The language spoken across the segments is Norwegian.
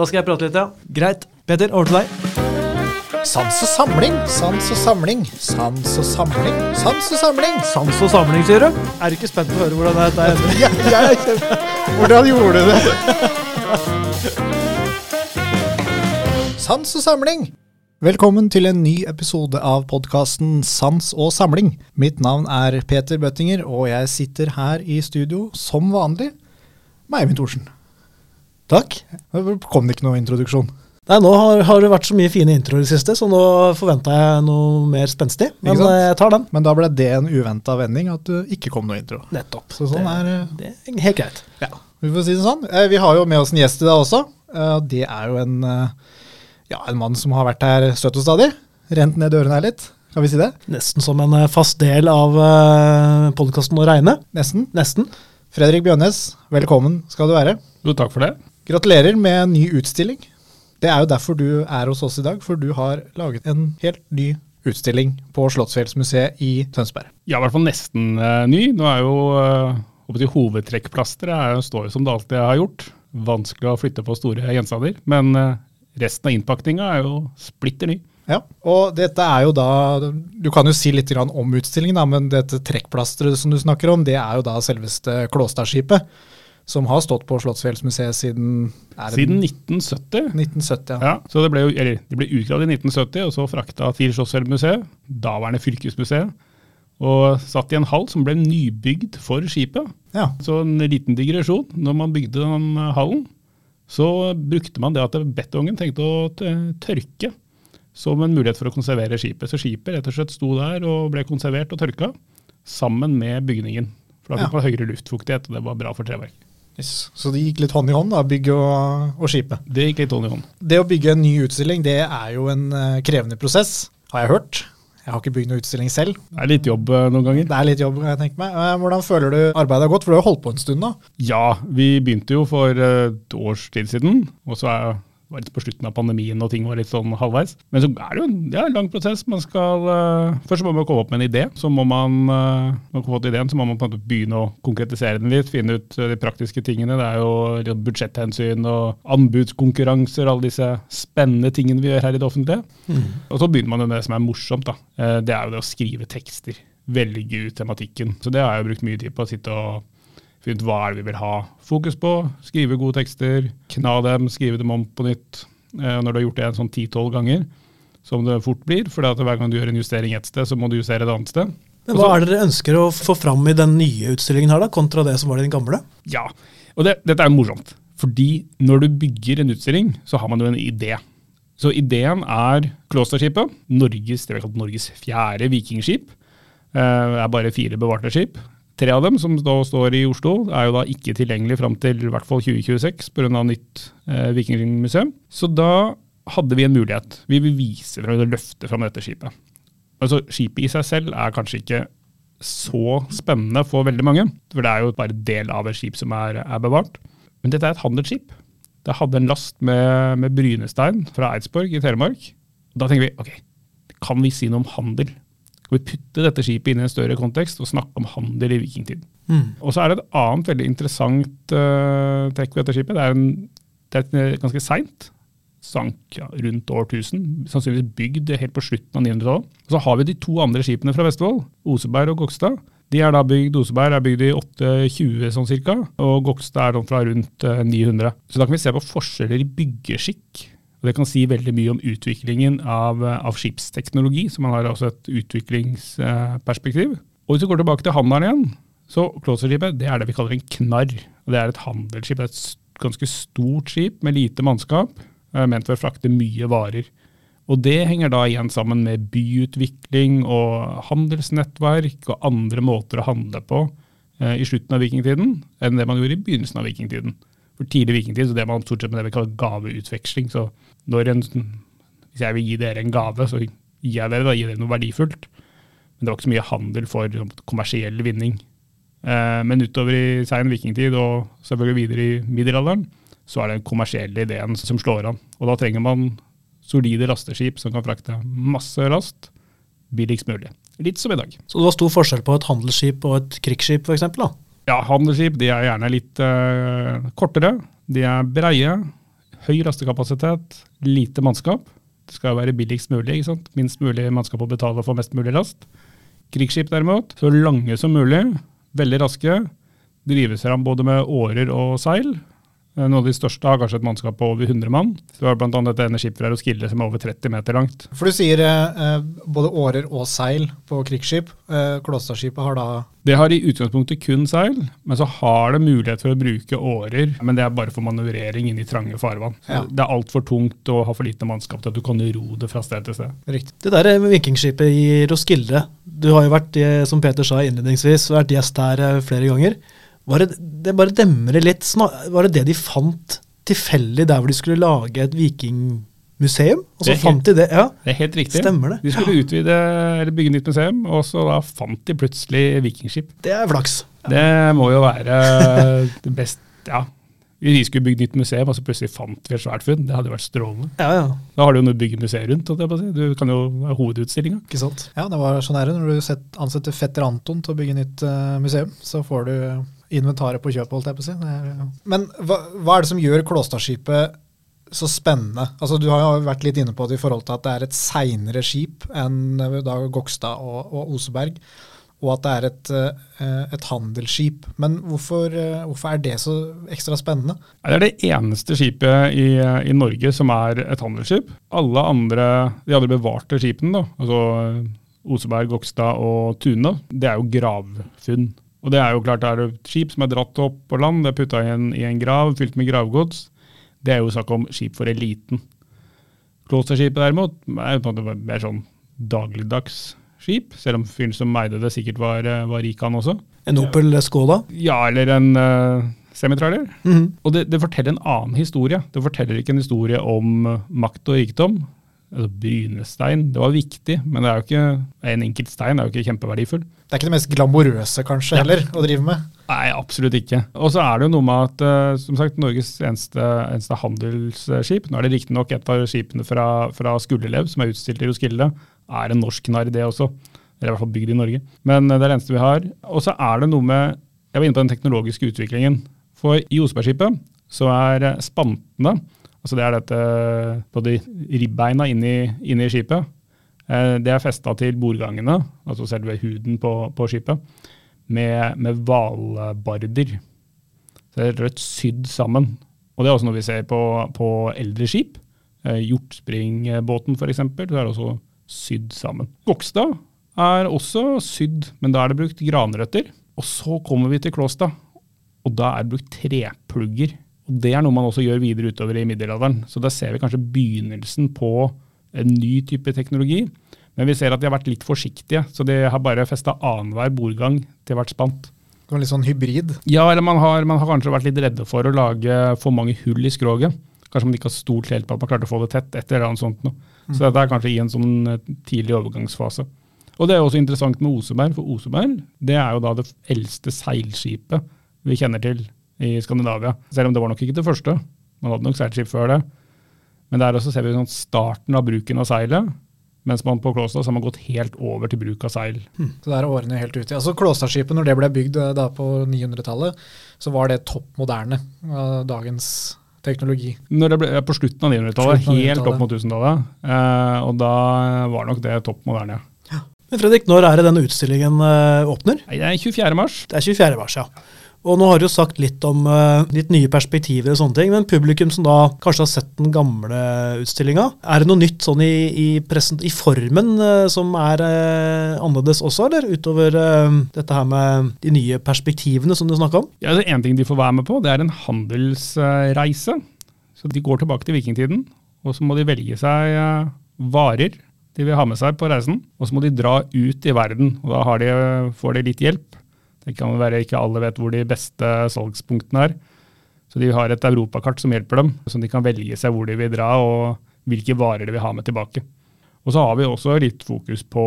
Da skal jeg prate litt, ja. Greit. Peter, over til deg. Sans og samling, sans og samling, sans og samling, sans og samling. Sans og samling, sier du? Er du ikke spent på å høre hvordan dette er? Ja, jeg er kjempe... Hvordan gjorde du det? Sans og samling. Velkommen til en ny episode av podkasten Sans og samling. Mitt navn er Peter Bøttinger, og jeg sitter her i studio som vanlig med Eivind Thorsen. Takk. Kom det ikke noe introduksjon? Nei, Nå har, har, det vært så mye fine introer i det siste, så nå forventa jeg noe mer spenstig. Men jeg tar den. Men da ble det en uventa vending at du ikke kom noe intro. Nettopp. Så sånn det, er eh, det er helt greit. Ja, vi får si det sånn. Eh, vi har jo med oss en gjest i dag også. Eh, det er jo en, ja, en mann som har vært her støtt og stadig. Rent ned dørene her litt. Kan vi si det? Nesten som en fast del av podkasten å regne. Nesten. Nesten. Fredrik Bjørnes, velkommen skal du være. Jo, takk for det. Gratulerer med en ny utstilling. Det er jo derfor du er hos oss i dag, for du har laget en helt ny utstilling på Slottsfjellsmuseet i Tønsberg. Ja, i hvert fall nesten uh, ny. Nå er jo uh, hovedtrekkplasteret står jo som det alltid har gjort. Vanskelig å flytte på store gjenstander. Men uh, resten av innpakninga er jo splitter ny. Ja, og dette er jo da Du kan jo si litt om utstillingen, da, men dette trekkplasteret som du snakker om, det er jo da selveste Klåstadskipet som har stått på Slottsfjellsmuseet siden Siden 1970. 1970 ja. ja. så det ble, eller, de ble utgravd i 1970 og så frakta til Slottsfjellmuseet, daværende fylkesmuseet, og satt i en hall som ble nybygd for skipet. Ja. Så en liten digresjon. Når man bygde den hallen, så brukte man det at betongen tenkte å tørke som en mulighet for å konservere skipet. Så skipet rett og slett sto der og ble konservert og tørka sammen med bygningen. For da fikk man høyere luftfuktighet, og det var bra for treverk. Yes. Så det gikk litt hånd i hånd, da, bygget og, og, skipet? Det gikk litt hånd i hånd. Det å bygge en ny utstilling det er jo en uh, krevende prosess, har jeg hørt. Jeg har ikke bygd noen utstilling selv. Det er litt jobb uh, noen ganger. Det er litt jobb, jeg tenker meg. Uh, hvordan føler du arbeidet har gått? For du har jo holdt på en stund nå? Ja, vi begynte jo for et års tid siden. Og så er var litt på slutten av pandemien og ting var litt sånn halvveis. Men så er det jo en lang prosess. Man skal, uh, først må man komme opp med en idé. Så må man, uh, man fått ideen, så må man på en måte begynne å konkretisere den litt. Finne ut uh, de praktiske tingene. Det er jo budsjetthensyn og anbudskonkurranser, alle disse spennende tingene vi gjør her i det offentlige. Mm. Og så begynner man med det som er morsomt. da. det er jo det å skrive tekster. Velge ut tematikken. Så det har jeg jo brukt mye tid på å sitte og finne ut hva er det vi vil ha fokus på. Skrive gode tekster, kna dem, skrive dem om på nytt. Eh, når du har gjort det en sånn ti-tolv ganger, som det fort blir, for hver gang du gjør en justering ett sted, så må du justere et annet sted. Men Hva er det dere ønsker å få fram i den nye utstillingen her, da, kontra det som var i den gamle? Ja, og det, Dette er morsomt. Fordi når du bygger en utstilling, så har man jo en idé. Så ideen er Klåstadskipet, Norges, Norges fjerde vikingskip. Det eh, er bare fire bevarte skip. Tre av dem, som da står i Oslo, er jo da ikke tilgjengelig fram til i hvert fall 2026 pga. nytt eh, vikingmuseum. Så da hadde vi en mulighet. Vi vil vise frem løfte fram dette skipet. Altså, Skipet i seg selv er kanskje ikke så spennende for veldig mange. For det er jo bare del av et skip som er, er bevart. Men dette er et handelsskip. Det hadde en last med, med brynestein fra Eidsborg i Telemark. Da tenker vi ok, kan vi si noe om handel? Skal vi putte dette skipet inn i en større kontekst og snakke om handel i vikingtid? Mm. Og så er det et annet veldig interessant uh, trekk ved dette skipet. Det er, en, det er ganske seint. Sank ja, rundt år 1000. Sannsynligvis bygd helt på slutten av 900-tallet. Og så har vi de to andre skipene fra Vestfold, Oseberg og Gokstad. De er da bygd, Oseberg er bygd i 820 sånn cirka, og Gokstad er fra rundt 900. Eh, så da kan vi se på forskjeller i byggeskikk og Det kan si veldig mye om utviklingen av, av skipsteknologi, så man har også et utviklingsperspektiv. Og Hvis vi går tilbake til handelen igjen, så Klåserskipet det er det vi kaller en knarr. og Det er et handelsskip. Det er et ganske stort skip med lite mannskap, eh, ment for å frakte mye varer. Og Det henger da igjen sammen med byutvikling og handelsnettverk og andre måter å handle på eh, i slutten av vikingtiden enn det man gjorde i begynnelsen av vikingtiden. For tidlig vikingtid så det man stort sett med det vi kaller gaveutveksling. Så en, hvis jeg vil gi dere en gave, så gir jeg dere, da gir dere noe verdifullt. Men det var ikke så mye handel for sånn, kommersiell vinning. Eh, men utover i sein vikingtid, og selvfølgelig videre i middelalderen, så er det den kommersielle ideen som slår an. Og da trenger man solide lasteskip som kan frakte masse last billigst mulig. Litt som i dag. Så det var stor forskjell på et handelsskip og et krigsskip f.eks.? Ja, handelsskip de er gjerne litt eh, kortere. De er breie, høy rastekapasitet, lite mannskap. Det skal være billigst mulig, minst mulig mannskap å betale for mest mulig last. Krigsskip derimot, så lange som mulig, veldig raske. Drives fram både med årer og seil. Eh, Noen av de største har kanskje et mannskap på over 100 mann. Du har bl.a. et skip fra Roskilde som er over 30 meter langt. For du sier eh, både årer og seil på krigsskip. Eh, Klåstadskipet har da Det har i utgangspunktet kun seil, men så har det mulighet for å bruke årer. Men det er bare for manøvrering inn i trange farvann. Ja. Det er altfor tungt og har for lite mannskap til at du kan ro det fra sted til sted. Riktig. Det der med vikingskipet i Roskilde, du har jo vært, eh, som Peter sa innledningsvis, vært gjest her eh, flere ganger. Var det, det bare demrer litt. Var det det de fant tilfeldig der hvor de skulle lage et vikingmuseum? Og så er fant de det? Ja, Det er helt riktig. Stemmer det. De skulle utvide eller bygge nytt museum, og så da fant de plutselig vikingskip. det er flaks. Det må jo være det beste Ja. Hvis vi skulle bygge nytt museum, og så plutselig fant vi et svært funn, det hadde jo vært strålende. Ja, ja. Da har du jo noe å bygge museet rundt. jeg på å si. Du kan jo ha hovedutstillinga. Ikke sant? Ja, det var sånn her, når du ansetter fetter Anton til å bygge nytt eh, museum. Så får du inventaret på kjøpet, holdt jeg på å si. Men hva, hva er det som gjør Klåstadskipet så spennende? Altså, du har jo vært litt inne på det i forhold til at det er et seinere skip enn eh, da Gokstad og, og Oseberg. Og at det er et, eh, et handelsskip. Men hvorfor, eh, hvorfor er det så ekstra spennende? Det er det eneste skipet i, i Norge som er et handelsskip. Alle andre, de andre bevarte skipene, da, altså Oseberg, Gokstad og Tune, det er jo gravfunn. Og det er jo klart det er et skip som er dratt opp på land, det er putta i, en- i en grav fylt med gravgods. Det er jo snakk om skip for eliten. Klosterskipet derimot er på en måte mer sånn dagligdags skip, selv om fyren som eide det sikkert var, eh, var rik han også. En Opel Skoda. Ja, eller en uh, semitrailer. Mhm. Og det, det forteller en annen historie. Det forteller ikke en historie om makt og rikdom. Altså Brynestein, det var viktig, men det er jo ikke, en enkelt stein er jo ikke kjempeverdifull. Det er ikke det mest glamorøse, kanskje, Ja. heller, å drive med. Nei, absolutt ikke. Og så er det jo noe med at uh, som sagt, Norges eneste, eneste handelsskip, nå er det riktignok et av skipene fra, fra Skullerlev som er utstilt i Roskilde, er en norsk narr, det også. Eller i hvert fall bygd i Norge. Men uh, det er det eneste vi har. Og så er det noe med Jeg var inne på den teknologiske utviklingen. For i Osebergskipet så er uh, spantene, altså det er dette på de ribbeina inni, inni skipet, eh, det er festa til bordgangene, altså selve huden på, på skipet med, med hvalbarder. Så det er rødt sydd sammen. Og det er også noe vi ser på, på eldre skip. Eh, Hjortspringbåten f.eks. Det er også sydd sammen. Gokstad er også sydd, men da er det brukt granrøtter. Og så kommer vi til Klåstad, og da er det brukt treplugger. Og Det er noe man også gjør videre utover i middelalderen. Så da ser vi kanskje begynnelsen på en ny type teknologi. Men vi ser at de har vært litt forsiktige, så de har bare festa annenhver bordgang til hvert spant. Litt sånn hybrid. Ja, eller man har, man har kanskje vært litt redde for å lage for mange hull i skroget. Kanskje man ikke har stolt helt på at man klarte å få det tett, et eller annet sånt noe. Så dette er kanskje i en sånn eh, tidlig overgangsfase. Og det er også interessant med Oseberg, for Oseberg det er jo da det eldste seilskipet vi kjenner til i Skandinavia. Selv om det var nok ikke det første. Man hadde nok seilskip før det. Men der også ser vi sånn starten av bruken av seilet. Mens man på Klåstad har man gått helt over til bruk av seil. Så det er årene helt ute. Altså Klåstadskipet, når det ble bygd eh, da på 900-tallet, så var det topp moderne av dagens teknologi. Når det ble, på slutten av 900-tallet, Slutten av helt opp mot 1000-tallet. Eh, og da var nok det topp moderne. Men Fredrik, når er det denne utstillingen eh, åpner? Nei, Det er 24. mars. Det er 24. mars, ja. Og nå har du jo sagt litt om uh, litt nye perspektiver og sånne ting, men publikum som da kanskje har sett den gamle utstillinga, er det noe nytt sånn i, i, i formen uh, som er uh, annerledes også, eller? Utover dette her med de nye perspektivene som du snakka om? Ja, altså en ting de får være med på, det er en handelsreise. Så de går tilbake til vikingtiden, og så må de velge seg varer de vil ha med seg på reisen. Og så må de dra ut i verden, og da de, får de litt hjelp. Det kan være ikke alle vet hvor de beste salgspunktene er. Så de har et europakart som hjelper dem, så de kan velge seg hvor de vil dra og hvilke varer de vil ha med tilbake. Og så har vi også litt fokus på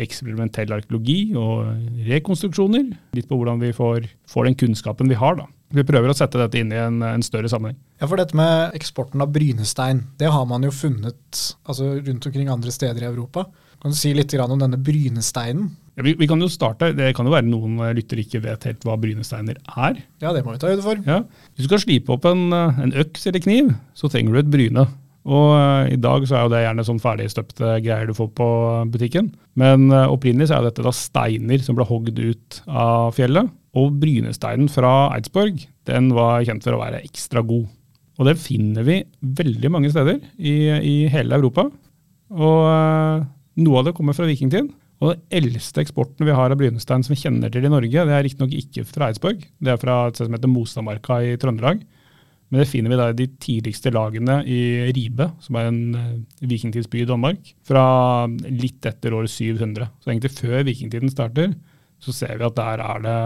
eksperimentell arkeologi og rekonstruksjoner. Litt på hvordan vi får, får den kunnskapen vi har. da. Vi prøver å sette dette inn i en, en større sammenheng. Ja, for dette med eksporten av brynestein, det har man jo funnet altså, rundt omkring andre steder i Europa. Kan du si litt om denne brynesteinen? Vi, vi kan jo starte, Det kan jo være noen lytter lyttere ikke vet helt hva brynesteiner er. Ja, det må vi ta høyde for. Ja. Hvis du skal slipe opp en, eh, en øks eller kniv, så trenger du et bryne. Og uh, I dag så er jo det gjerne sånn ferdigstøpte greier du får på butikken. Men uh, opprinnelig så er dette da steiner som ble hogd ut av fjellet. Og brynesteinen fra Eidsborg den var kjent for å være ekstra god. Og det finner vi veldig mange steder i, i hele Europa. Og uh, noe av det kommer fra vikingtid. Og den eldste eksporten vi har av brynestein som vi kjenner til i Norge, det er riktignok ikke fra Eidsborg. Det er fra et sted som heter Mostadmarka i Trøndelag. Men det finner vi da i de tidligste lagene i Ribe, som er en uh, vikingtidsby i Danmark, fra litt etter år 700. Så egentlig før vikingtiden starter, så ser vi at der er det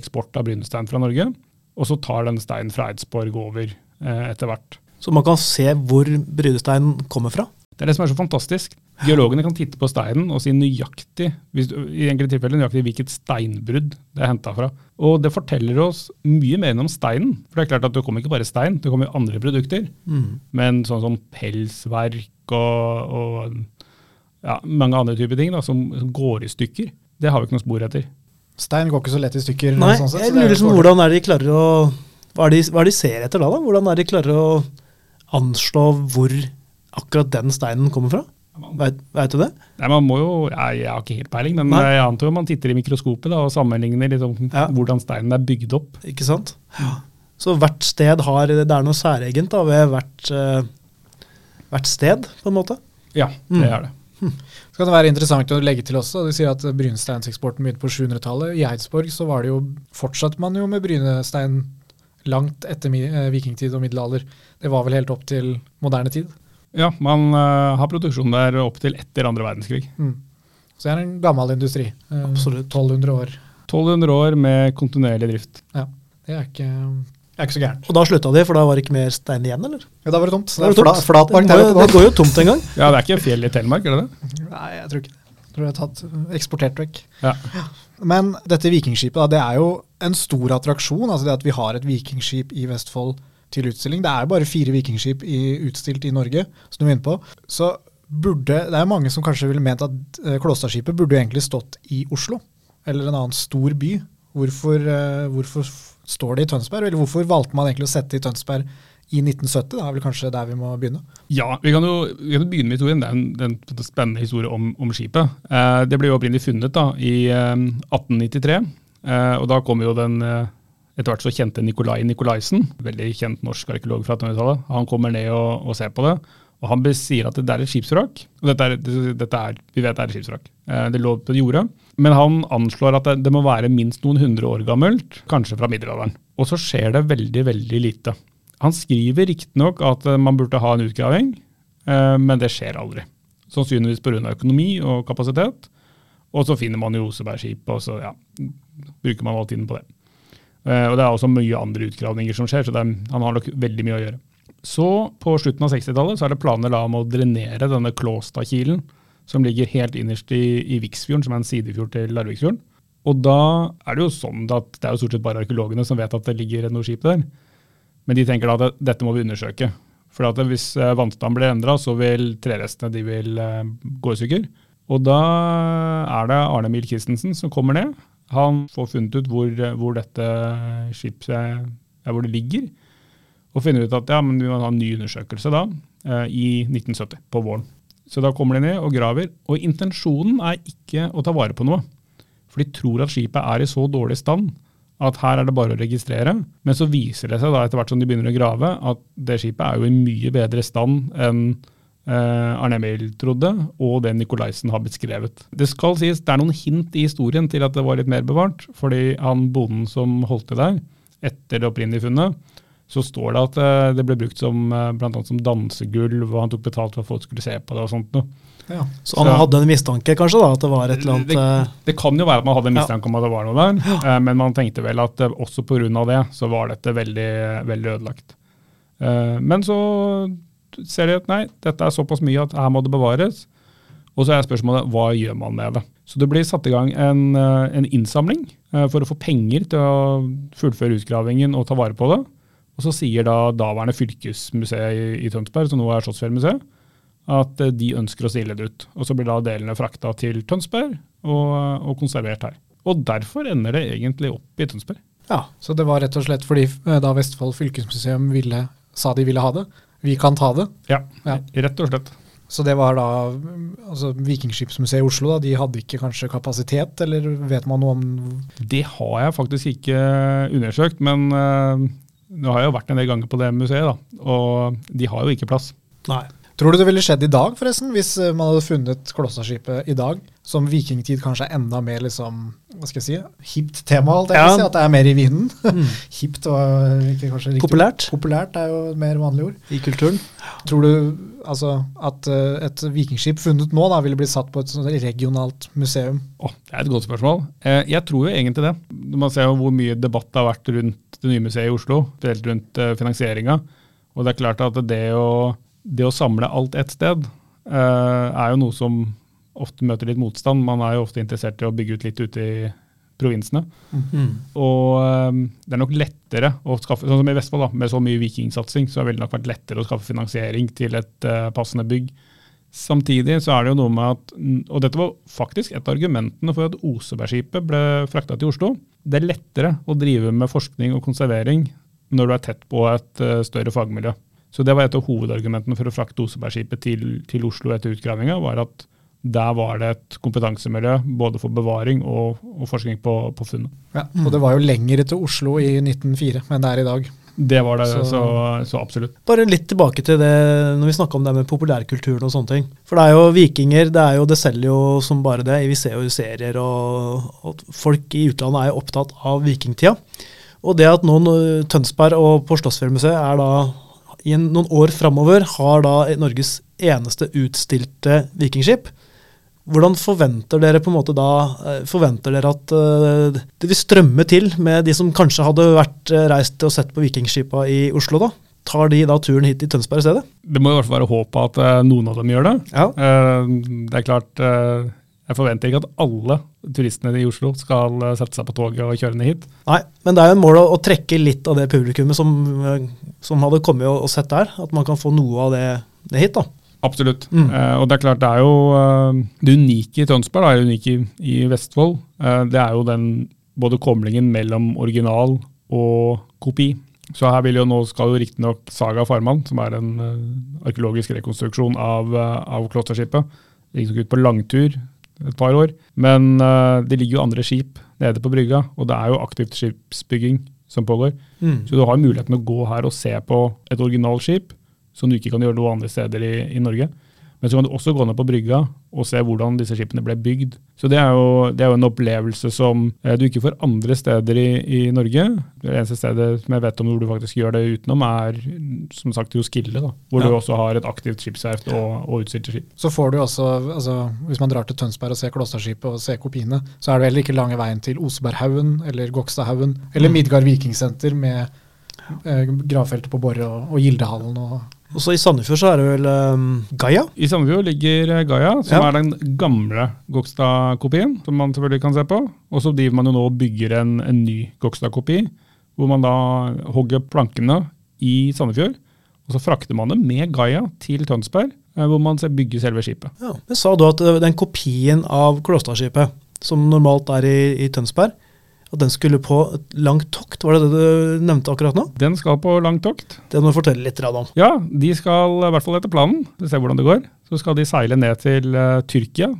eksport av brynestein fra Norge. Og så tar den steinen fra Eidsborg over eh, etter hvert. Så man kan se hvor brynesteinen kommer fra? Det er det som er så fantastisk. Geologene kan titte på steinen og si nøyaktig hvis, i enkelte tilfeller nøyaktig hvilket steinbrudd det er henta fra. Og det forteller oss mye mer enn om steinen. For det er klart at det kommer ikke bare stein, det kommer jo andre produkter. Mm. Men sånn som pelsverk og, og ja, mange andre typer ting da, som, som, går i stykker, det har vi ikke noe spor etter. Stein går ikke så lett i stykker. Nei, sånn sett, jeg lurer liksom hvordan er de klarer å hva er, de, hva er de ser etter da, da? Hvordan er de klarer å anslå hvor akkurat den steinen kommer fra? Vet, vet du det? Nei, man må jo, jeg, jeg har ikke helt peiling, men Nei. jeg antar man titter i mikroskopet da, og sammenligner liksom, Ja. hvordan steinen er bygd opp. Ikke sant? Ja. Så hvert sted har Det er noe særegent da, ved hvert, uh, hvert sted, på en måte. Ja, det Mm. er det. Så kan det være interessant å legge til også. De sier at brynesteinseksporten begynte på 700-tallet. I Eidsborg så var det jo, fortsatte man jo med brynestein langt etter eh, vikingtid og middelalder. Det var vel helt opp til moderne tid. Ja, man uh, har produksjon der opp til etter andre verdenskrig. Mm. Så det er en gammel industri. Eh, Absolutt. 1200 år. 1200 år med kontinuerlig drift. Ja, det er ikke, det er ikke så gærent. Og da slutta de, for da var det ikke mer stein igjen, eller? Ja, da var det tomt. Da var det er tomt. fla, det, går, det går jo tomt en gang. Ja, det er ikke fjell i Telemark, er det det? Nei, jeg tror ikke det. Jeg tror det er tatt, eksportert vekk. Ja. Men dette vikingskipet da, det er jo en stor attraksjon. altså det At vi har et vikingskip i Vestfold til utstilling. Det er jo bare fire vikingskip i, utstilt i Norge, som du var inne på. Så burde, Det er mange som kanskje ville ment at eh, Klåstadskipet burde jo egentlig stått i Oslo, eller en annen stor by. Hvorfor, eh, hvorfor står det i Tønsberg, eller hvorfor valgte man egentlig å sette det i Tønsberg i 1970? Det er vel kanskje der vi må begynne. Ja, vi kan jo vi kan begynne med historien. Det er en, det er en spennende historie om, om skipet. Eh, det ble jo opprinnelig funnet da, i eh, 1893. Eh, og da kom jo den eh, etter hvert så kjente Nikolai Nikolaisen, veldig kjent norsk arkeolog fra 1800-tallet. Han kommer ned og, og ser på det. Og han sier at det er et skipsvrak. Og dette er, dette er, vi vet det er et skipsvrak. Eh, det lå på jordet. Men han anslår at det, det må være minst noen hundre år gammelt, kanskje fra middelalderen. Og så skjer det veldig, veldig lite. Han skriver riktignok at eh, man burde ha en utgraving, eh, men det skjer aldri. Sannsynligvis pga. økonomi og kapasitet. Og så finner man jo Osebergskipet, og så ja, bruker man all tiden på det. Eh, og det er også mye andre utgravninger som skjer, så er, han har nok veldig mye å gjøre. Så på slutten av 60-tallet så er det planer da om å drenere denne Klåstadkilen, som ligger helt innerst i, i Viksfjorden, som er en sidefjord til Larviksfjorden. Og da er det jo sånn at det er jo stort sett bare arkeologene som vet at det ligger noe skip der. Men de tenker da at dette må vi undersøke. For at hvis eh, vannstanden blir endra, så vil trerestene de vil eh, gå i stykker. Og da er det Arne Mil Christensen som kommer ned. Han får funnet ut hvor, hvor dette skipet ja, hvor det ligger, og finner ut at ja, men vi må ha en ny undersøkelse da, eh, i 1970, på våren. Så da kommer de ned og graver. Og intensjonen er ikke å ta vare på noe. For de tror at skipet er i så dårlig stand at her er det bare å registrere. Men så viser det seg da etter hvert som de begynner å grave, at det skipet er jo i mye bedre stand enn eh, Arne Emil trodde, og det Nikolaisen har beskrevet. Det skal sies, det er noen hint i historien til at det var litt mer bevart. fordi han bonden som holdt til der, etter det opprinnelige funnet, så står det at eh, det ble brukt som, eh, blant annet som dansegulv, og han tok betalt for at folk skulle se på det og sånt noe. Ja. Så han Så- hadde en mistanke, kanskje, da, at det var et eller annet Det, eh, det kan jo være at man hadde en Ja. mistanke om at det var noe der, ja. men man tenkte vel at eh, også pga. det så var dette veldig, veldig ødelagt. Eh, Men så ser de at nei, dette er såpass mye at her må det bevares. Og så er spørsmålet hva gjør man med det. Så det blir satt i gang en, eh, en innsamling eh, for å få penger til å fullføre utgravingen og ta vare på det. Og så sier da daværende fylkesmuseet i, Tønsberg, som nå er Slottsfjellmuseet, at eh, de ønsker å stille det ut. Og så blir da delene frakta til Tønsberg og, og konservert her. Og derfor ender det egentlig opp i Tønsberg. Ja. Så det var rett og slett fordi da Vestfold fylkesmuseum ville, sa de ville ha det. Vi kan ta det. Ja, Ja. rett og slett. Så det var da altså Vikingskipsmuseet i Oslo, da, de hadde ikke kanskje kapasitet, eller vet man noe om Det har jeg faktisk ikke undersøkt, men uh, nå har jeg jo vært en del ganger på det museet, da, og de har jo ikke plass. Nei. Tror du det ville skjedd i dag, forresten, hvis eh, man hadde funnet Klossaskipet i dag? Som vikingtid kanskje er enda mer liksom, hva skal jeg si, hipt tema, alt jeg ja. vil si, at det er mer i vinden. Mm. hipt var ikke kanskje riktig. Populært Populært er jo et mer vanlig ord. i kulturen. Tror du altså, at uh, et vikingskip funnet nå da, ville blitt satt på et sånt regionalt museum? Åh, det er et godt spørsmål. Eh, jeg tror jo egentlig det. Man ser jo hvor mye debatt det har vært rundt det nye museet i Oslo, spesielt rundt uh, finansieringa. Og det er klart at det å, det å samle alt ett sted uh, er jo noe som ofte møter litt motstand. Man er jo ofte interessert i å bygge ut litt ute i provinsene. Mm. Og eh, det er nok lettere å skaffe, sånn som i Vestfold, da, med så mye vikingsatsing, så har det nok vært lettere å skaffe finansiering til et uh, passende bygg. Samtidig så er det jo noe med at, og dette var faktisk et av argumentene for at Osebergskipet ble frakta til Oslo, det er lettere å drive med forskning og konservering når du er tett på et uh, større fagmiljø. Så det var et av hovedargumentene for å frakte Osebergskipet til, til Oslo etter utgravinga, var at der var det et kompetansemiljø både for bevaring og, og forskning på, på funnet. Ja. Og det var jo lenger til Oslo i 1904 enn det er i dag. Det var det, Så- så, så, absolutt. Bare litt tilbake til det når vi snakka om det med populærkulturen og sånne ting. For det er jo vikinger, det er jo, det selger jo som bare det. Vi ser jo i serier, og, og folk i utlandet er jo opptatt av vikingtida. Og det at nå Tønsberg og på er da i en, noen år framover har da Norges eneste utstilte vikingskip. Hvordan forventer dere på en måte da eh, Forventer dere at eh, det vil strømme til med de som kanskje hadde vært eh, reist og sett på vikingskipa i Oslo, da? Tar de da turen hit til Tønsberg i stedet? Det må i hvert fall være håp at noen av dem gjør det. Ja. Det er klart, jeg forventer ikke at alle turistene i Oslo skal sette seg på toget og kjøre ned hit. Nei, men det er jo en mål å, trekke litt av det publikummet som, som hadde kommet og, og sett der. At man kan få noe av det, det hit, da. Absolutt. Mm. Uh, og det er klart, det er jo uh, det unike i Tønsberg, da, er unike i, i Vestfold. uh, det er jo den både koblingen mellom original og kopi. Så her vil jo nå skal jo riktignok Saga Farman, som er en arkeologisk rekonstruksjon av, av klosterskipet, riktignok ut på langtur et par år. Men det ligger jo andre skip nede på brygga, og det er jo aktivt skipsbygging som pågår. Mm. Så du har muligheten å gå her og se på et originalskip, som du ikke kan gjøre noe andre steder i, i Norge. Men så kan du også gå ned på brygga og se hvordan disse skipene ble bygd. Så det er jo, det er jo en opplevelse som eh, du ikke får andre steder i, i Norge. Det eneste stedet som jeg vet om hvor du faktisk gjør det utenom, er som sagt Joskilde, da, hvor Ja. du også har et aktivt skipsverft og, og utstilte skip. Så får du også, altså, Hvis man drar til Tønsberg og ser Klosterskipet og ser kopiene, så er det heller ikke lange veien til Oseberghaugen eller Gokstadhaugen eller Mm. Midgard Vikingsenter med eh, gravfeltet på Borre og, og Gildehallen. Og, Og så i Sandefjord så er det vel um, Gaia? I Sandefjord ligger eh, Gaia, som Ja. er den gamle Gokstad-kopien, som man selvfølgelig kan se på. Og så driver man jo nå og bygger en, en ny Gokstad-kopi, hvor man da hogger plankene i Sandefjord. Og så frakter man dem med Gaia til Tønsberg, eh, hvor man bygger selve skipet. Ja. Men sa du at uh, den kopien av Klåstadskipet, som normalt er i, i Tønsberg, at den skulle på et langt tokt? Var det det du nevnte akkurat nå? Den skal på langt tokt. Det må du fortelle litt om. Ja, de skal, i hvert fall etter planen, vi ser hvordan det går, så skal de seile ned til uh, Tyrkia.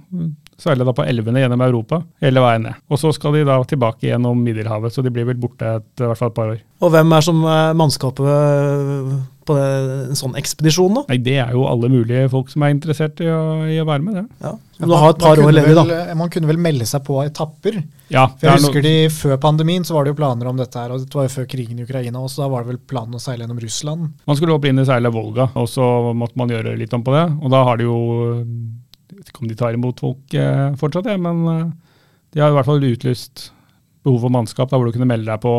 Seile da på elvene gjennom Europa, hele veien ned. Og så skal de da tilbake gjennom Middelhavet, så de blir vel borte et, i hvert fall et par år. Og hvem er som er mannskapet uh, på en sånn ekspedisjon, da? Nei, det er jo alle mulige folk som er interessert i å, i å være med, det. Ja. Men du har et par år ledig, da. eh, Man kunne vel melde seg på etapper. Ja, For jeg er husker no, de Før pandemien så var det jo planer om dette her, og Det var jo før krigen i Ukraina også. Da var det vel planen å seile gjennom Russland. man skulle opprinnelig seile Volga, og så måtte man gjøre litt om på det. Og da har de jo Jeg vet ikke om de tar imot folk eh, fortsatt, ja, men eh, de har i hvert fall utlyst behov for mannskap, da hvor du kunne melde deg på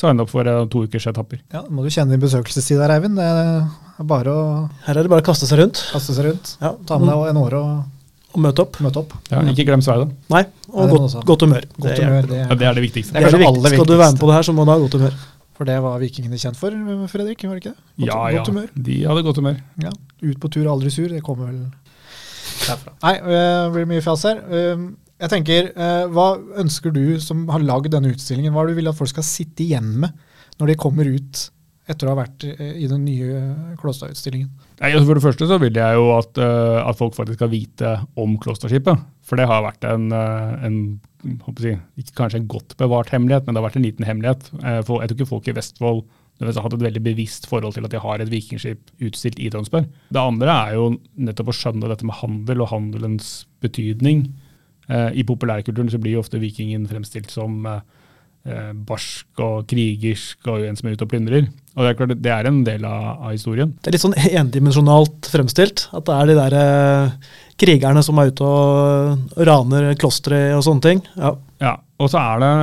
signe opp for to ukers etapper. Ja, må du kjenne din besøkelsestid der, Eivind. Det er bare å Her er det bare å kaste seg rundt kaste seg rundt. ja. Ta med deg en åre og og møte opp. møte opp. Ja, ikke glem sverdet. Nei, og Nei, godt, godt humør. Godt det, humør. det, Det Ja, er, det er det viktigste. Det er det er viktigste. Skal du være med på det her, så må du ha godt humør. For det var vikingene kjent for, Fredrik? var det ikke det? Godt, ja, godt ja. humør. De hadde godt humør. Ja. Ut på tur, aldri sur. Det kommer vel derfra. Nei, øh, det blir mye fjas her. Jeg tenker, øh, Hva ønsker du som har lagd denne utstillingen, hva du vil at folk skal sitte igjen med når de kommer ut etter å ha vært øh, i den nye Klåstad-utstillingen? Altså For det første så vil jeg jo at, eh, at folk faktisk skal vite om Klosterskipet. For det har vært en, eh, en jeg, ikke kanskje en godt bevart hemmelighet, men det har vært en liten hemmelighet. Eh, for jeg tror ikke folk i Vestfold har hatt et veldig bevisst forhold til at de har et vikingskip utstilt i Tønsberg. Det andre er jo nettopp å skjønne dette med handel og handelens betydning. Eh, I populærkulturen så blir jo ofte vikingen fremstilt som eh, eh, barsk og krigersk og en som er ute og plyndrer. Og det er klart, det er en del av, av historien. Det er litt sånn endimensjonalt fremstilt. At det er de der eh, krigerne som er ute og raner klostre og sånne ting. Ja. Ja, og så er det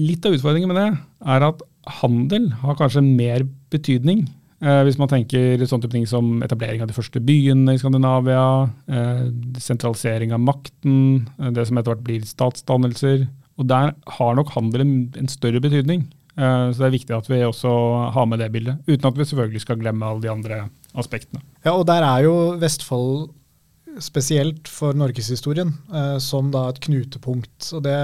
litt av utfordringen med det, er at handel har kanskje mer betydning. Eh, hvis man tenker sånne type ting som etablering av de første byene i Skandinavia, eh, sentralisering av makten, eh, det som etter hvert blir statsdannelser. Og der har nok handel en, en større betydning. Så det er viktig at vi også har med det bildet, uten at vi selvfølgelig skal glemme alle de andre aspektene. Ja, og der er jo Vestfold spesielt for norgeshistorien som da et knutepunkt. Og det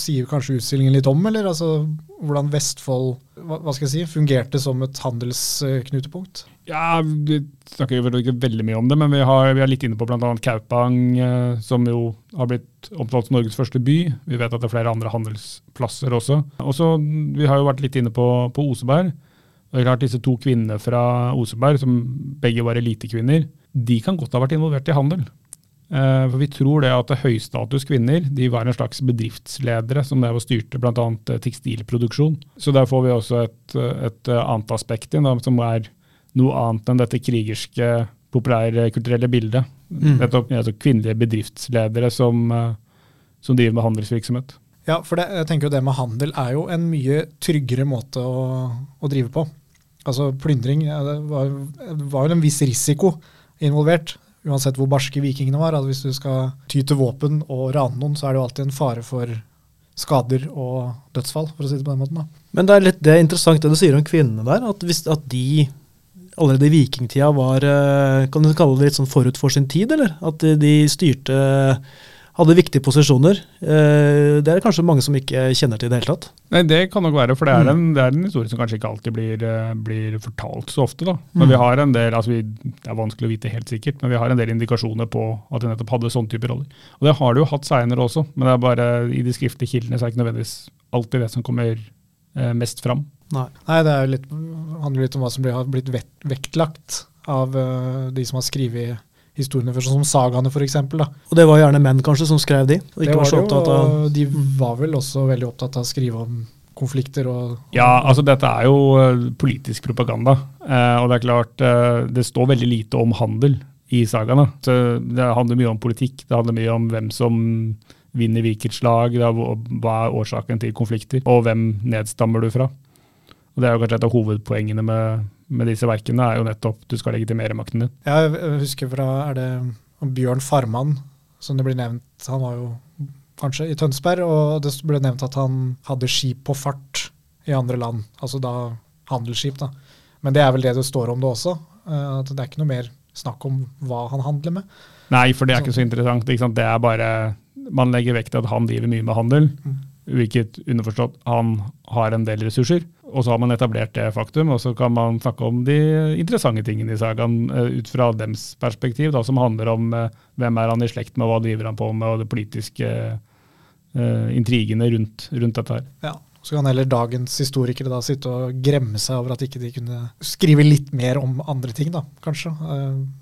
sier kanskje utstillingen litt om, eller? Altså hvordan Vestfold hva, hva skal jeg si, fungerte som et handelsknutepunkt? Ja, Vi snakker vel ikke veldig mye om det, men vi, har, vi er litt inne på bl.a. Kaupang, eh, som jo har blitt omtalt som Norges første by. Vi vet at det er flere andre handelsplasser også. Og så, Vi har jo vært litt inne på, på Oseberg. Og det er klart Disse to kvinnene fra Oseberg, som begge var elitekvinner, de kan godt ha vært involvert i handel. Eh, For Vi tror det at høystatus kvinner de var en slags bedriftsledere som der styrte bl.a. tekstilproduksjon. Så der får vi også et, et annet aspekt inn, som er noe annet enn dette krigerske, populærkulturelle bildet. Mm. Nettopp, altså kvinnelige bedriftsledere som, eh, som driver med handelsvirksomhet. Ja, for det, jeg tenker jo det med handel er jo en mye tryggere måte å, å drive på. Altså plyndring ja, Det var, var jo en viss risiko involvert, uansett hvor barske vikingene var. Altså hvis du skal ty til våpen og rane noen, så er det jo alltid en fare for skader og dødsfall, for å si det på den måten. da. Men det er litt det er interessant det du sier om kvinnene der. At, hvis, at de allerede i vikingtida var eh, Kan du kalle det litt sånn forut for sin tid, eller? At de styrte Hadde viktige posisjoner. Eh, Det er det kanskje mange som ikke kjenner til i det hele tatt. Nei, Det kan nok være, for det er, Mm. en, det er en historie som kanskje ikke alltid blir, eh, blir fortalt så ofte. da. Men Mm. vi har en del, altså vi, Det er vanskelig å vite helt sikkert, men vi har en del indikasjoner på at de nettopp hadde sånne typer roller. Og Det har de jo hatt seinere også, men det er bare i de skriftlige kildene så er det ikke nødvendigvis alltid det som kommer eh, mest fram. Nei. Nei, det er jo litt, handler litt om hva som blir, har blitt vektlagt av de som har skrevet historiene, for, sånn som sagaene f.eks. Og det var gjerne menn kanskje som skrev de, og ikke var var så opptatt av Jo, de var vel også veldig opptatt av å skrive om konflikter og Ja, altså dette er jo eh, politisk propaganda. Eh, og det er klart, eh, det står veldig lite om handel i sagaene. Så det handler mye om politikk, det handler mye om hvem som vinner hvilket slag, det er hva er årsaken til konflikter, og hvem nedstammer du fra. Og Det er jo kanskje et av hovedpoengene med, med disse verkene, er jo nettopp du skal legitimere makten din. Jeg husker fra er det Bjørn Farman, som det blir nevnt. Han var jo kanskje i Tønsberg, og det ble nevnt at han hadde skip på fart i andre land. Altså da handelsskip, da. Men det er vel det det står om det også. eh, At det er ikke noe mer snakk om hva han handler med. Nei, for det er ikke så interessant. Ikke? Det er bare, Man legger vekt til at han driver mye med handel, hvilket underforstått han har en del ressurser. Og så har man etablert det faktum, og så kan man snakke om de interessante tingene i sagaen eh, ut fra dems perspektiv, da, som handler om eh, hvem er han i slekt med, hva driver han på med, og de politiske uh, intrigene rundt, rundt dette her. Ja. Så kan heller dagens historikere da sitte og gremme seg over at ikke de kunne skrive litt mer om andre ting, da, kanskje.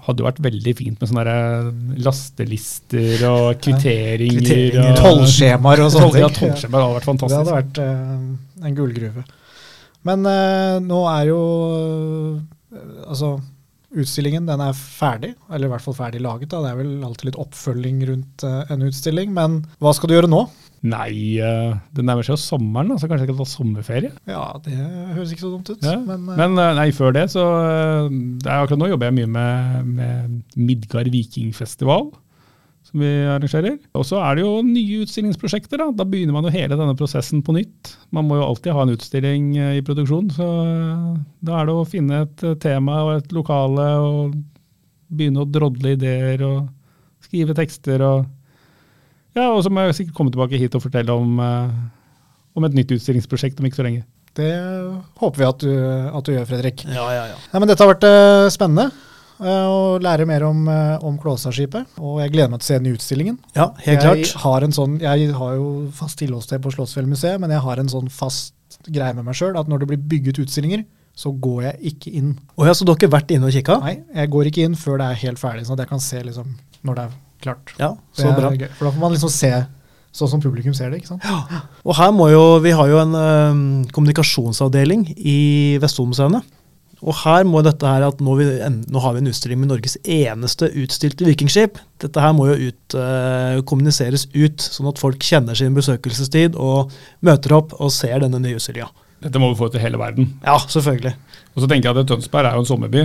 Hadde jo vært veldig fint med sånne lastelister og kvitteringer. Kvitteringer, og- Tollskjemaer og sånne ting. Ja, ting. tollskjemaer hadde vært Det hadde vært uh, en gullgruve. Men eh, nå er jo eh, Altså, utstillingen den er ferdig, eller i hvert fall ferdig laget. da. Det er vel alltid litt oppfølging rundt eh, en utstilling. Men hva skal du gjøre nå? Nei, eh, det nærmer seg jo sommeren, da, så kanskje jeg skal ta sommerferie. Ja, det høres ikke så dumt ut. Ja, Men, eh, Men eh, nei, før det, så eh, det er Akkurat nå jobber jeg mye med, med Midgard vikingfestival. Som vi arrangerer. Og så er det jo nye utstillingsprosjekter. Da Da begynner man jo hele denne prosessen på nytt. Man må jo alltid ha en utstilling eh, i produksjon, så eh, da er det å finne et eh, tema og et lokale og begynne å drodle ideer og skrive tekster og Ja, og så må jeg sikkert komme tilbake hit og fortelle om, om et nytt utstillingsprosjekt om ikke så lenge. Det håper vi at du, at du gjør, Fredrik. Ja, ja, ja. Nei, men dette har vært spennende eh, å lære mer om, uh, om Klåstadskipet. Og jeg gleder meg til å se den i utstillingen. Ja, helt jeg klart. Har en sånn, jeg har jo fast tilholdssted på Slottsfjellmuseet, men jeg har en sånn fast greie med meg sjøl at når det blir bygget utstillinger, så går jeg ikke inn. Oh ja, så du har ikke vært inne og kikka? Nei, jeg går ikke inn før det er helt ferdig, sånn at jeg kan se liksom når det er klart. Ja, Det så er bra. gøy, For da får man liksom se sånn som publikum ser det. ikke sant? Ja, Og her må jo, Vi har jo en ø, kommunikasjonsavdeling i Vestfoldmuseene. Og her må dette her at nå, vi, nå har vi en utstilling med Norges eneste utstilte vikingskip. Dette her må jo ut, uh, kommuniseres ut, sånn at folk kjenner sin besøkelsestid og møter opp og ser denne nye utstillinga. Dette må vi få til hele verden. Ja, selvfølgelig. Og så tenker jeg at Tønsberg er jo en sommerby,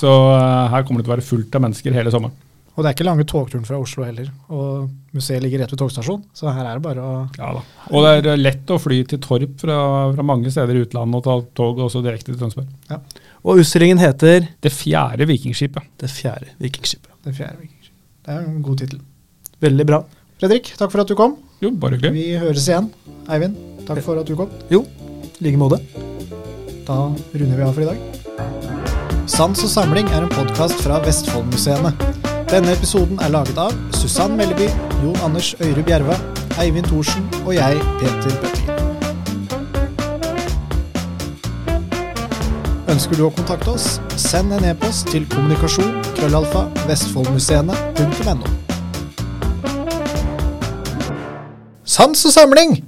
så uh, her kommer det til å være fullt av mennesker hele sommeren. Og det er ikke lange togturen fra Oslo heller. Og museet ligger rett ved togstasjonen, så her er det bare å Ja da. Og det er lett å fly til Torp fra, fra mange steder i utlandet og ta tog også direkte til Tønsberg. Og utstillingen heter Det fjerde vikingskipet. Det fjerde vikingskipet. Det fjerde vikingskipet. Det er en god tittel. Veldig bra. Fredrik, takk for at du kom. Jo, bare hyggelig. Vi høres igjen. Eivind, takk for at du kom. Jo, i like måte. Da runder vi av for i dag. Sans og samling er en podkast fra Vestfoldmuseene. Denne episoden er laget av Susann Melleby, Jon Anders Øyre Bjerve, Eivind Thorsen og jeg, Peter Bøttingen. Ønsker du å kontakte oss, send en e-post til kommunikasjon krøllalfa vestfoldmuseene.no. Sans og samling!